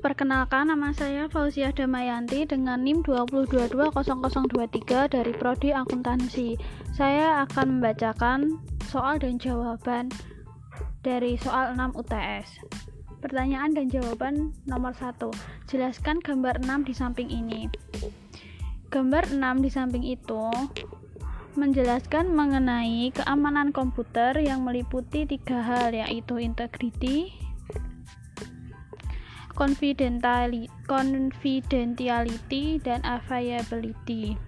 Perkenalkan, nama saya Fauzia Damayanti dengan NIM 2220023 dari Prodi Akuntansi. Saya akan membacakan soal dan jawaban dari soal 6 UTS. Pertanyaan dan jawaban nomor 1. Jelaskan gambar 6 di samping ini. Gambar 6 di samping itu menjelaskan mengenai keamanan komputer yang meliputi tiga hal yaitu integrity, confidentiality, dan availability.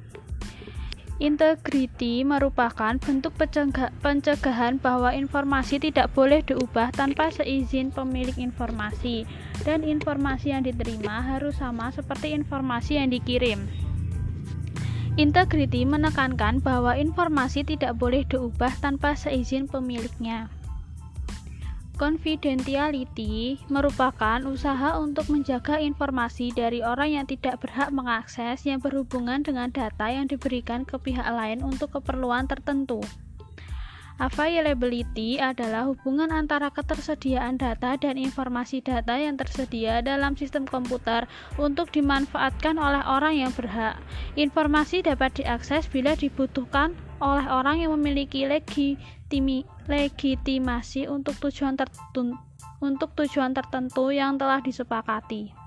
Integrity merupakan bentuk pencegahan bahwa informasi tidak boleh diubah tanpa seizin pemilik informasi, dan informasi yang diterima harus sama seperti informasi yang dikirim. Integrity menekankan bahwa informasi tidak boleh diubah tanpa seizin pemiliknya. Confidentiality merupakan usaha untuk menjaga informasi dari orang yang tidak berhak mengakses yang berhubungan dengan data yang diberikan ke pihak lain untuk keperluan tertentu. Availability adalah hubungan antara ketersediaan data dan informasi data yang tersedia dalam sistem komputer untuk dimanfaatkan oleh orang yang berhak. Informasi dapat diakses bila dibutuhkan oleh orang yang memiliki legitimi, legitimasi untuk tujuan tertentu, untuk tujuan tertentu yang telah disepakati.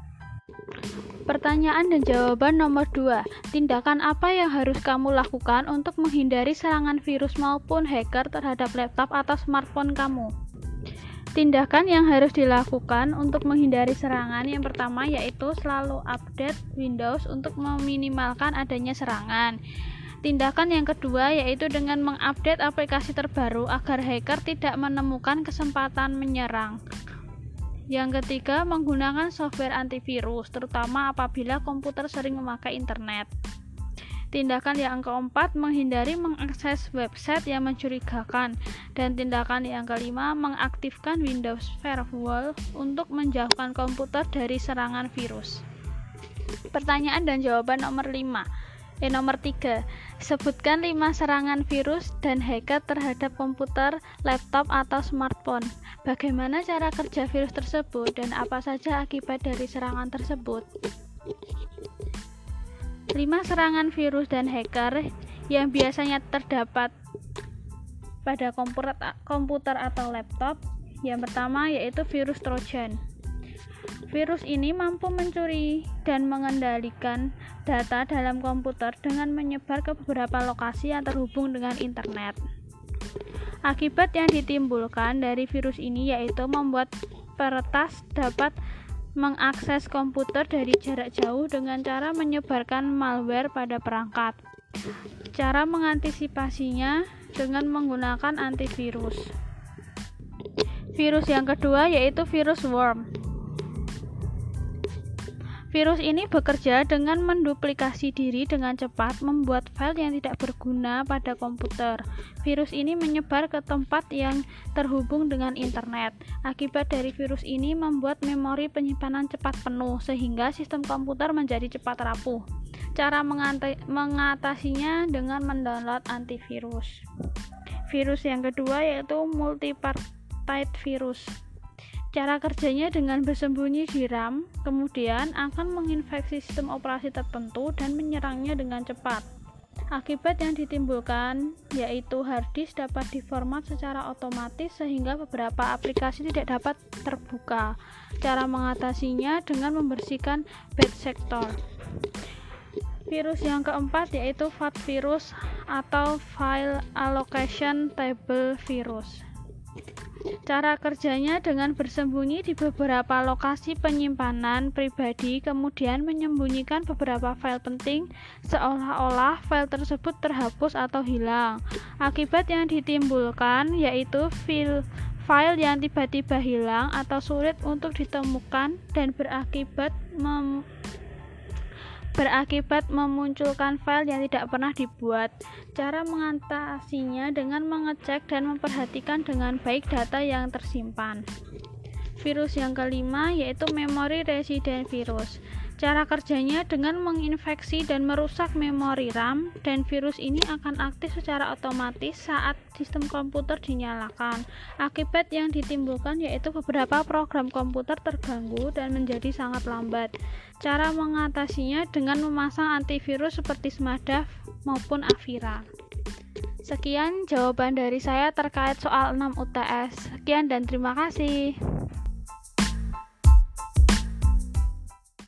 Pertanyaan dan jawaban nomor 2. Tindakan apa yang harus kamu lakukan untuk menghindari serangan virus maupun hacker terhadap laptop atau smartphone kamu? Tindakan yang harus dilakukan untuk menghindari serangan yang pertama yaitu selalu update Windows untuk meminimalkan adanya serangan. Tindakan yang kedua yaitu dengan mengupdate aplikasi terbaru agar hacker tidak menemukan kesempatan menyerang. Yang ketiga, menggunakan software antivirus, terutama apabila komputer sering memakai internet. Tindakan yang keempat, menghindari mengakses website yang mencurigakan. Dan tindakan yang kelima, mengaktifkan Windows Firewall untuk menjauhkan komputer dari serangan virus. Pertanyaan dan jawaban nomor 5. Eh, nomor 3. Sebutkan 5 serangan virus dan hacker terhadap komputer, laptop, atau smartphone. Bagaimana cara kerja virus tersebut dan apa saja akibat dari serangan tersebut? 5 serangan virus dan hacker yang biasanya terdapat pada komputer, komputer atau laptop. Yang pertama yaitu virus Trojan. Virus ini mampu mencuri dan mengendalikan data dalam komputer dengan menyebar ke beberapa lokasi yang terhubung dengan internet. Akibat yang ditimbulkan dari virus ini yaitu membuat peretas dapat mengakses komputer dari jarak jauh dengan cara menyebarkan malware pada perangkat. Cara mengantisipasinya dengan menggunakan antivirus. Virus yang kedua yaitu virus worm. Virus ini bekerja dengan menduplikasi diri dengan cepat, membuat file yang tidak berguna pada komputer. Virus ini menyebar ke tempat yang terhubung dengan internet. Akibat dari virus ini membuat memori penyimpanan cepat penuh, sehingga sistem komputer menjadi cepat rapuh. Cara mengatasinya dengan mendownload antivirus. Virus yang kedua yaitu multipartite virus. Cara kerjanya dengan bersembunyi di RAM, kemudian akan menginfeksi sistem operasi tertentu dan menyerangnya dengan cepat. Akibat yang ditimbulkan yaitu hard disk dapat diformat secara otomatis sehingga beberapa aplikasi tidak dapat terbuka. Cara mengatasinya dengan membersihkan bad sector. Virus yang keempat yaitu FAT virus atau File Allocation Table virus. Cara kerjanya dengan bersembunyi di beberapa lokasi penyimpanan pribadi, kemudian menyembunyikan beberapa file penting, seolah-olah file tersebut terhapus atau hilang. Akibat yang ditimbulkan yaitu file file yang tiba-tiba hilang atau sulit untuk ditemukan dan berakibat berakibat memunculkan file yang tidak pernah dibuat. Cara mengatasinya dengan mengecek dan memperhatikan dengan baik data yang tersimpan. Virus yang kelima yaitu memory resident virus. Cara kerjanya dengan menginfeksi dan merusak memori RAM dan virus ini akan aktif secara otomatis saat sistem komputer dinyalakan. Akibat yang ditimbulkan yaitu beberapa program komputer terganggu dan menjadi sangat lambat. Cara mengatasinya dengan memasang antivirus seperti Smadaf maupun Avira. Sekian jawaban dari saya terkait soal 6 UTS. Sekian dan terima kasih.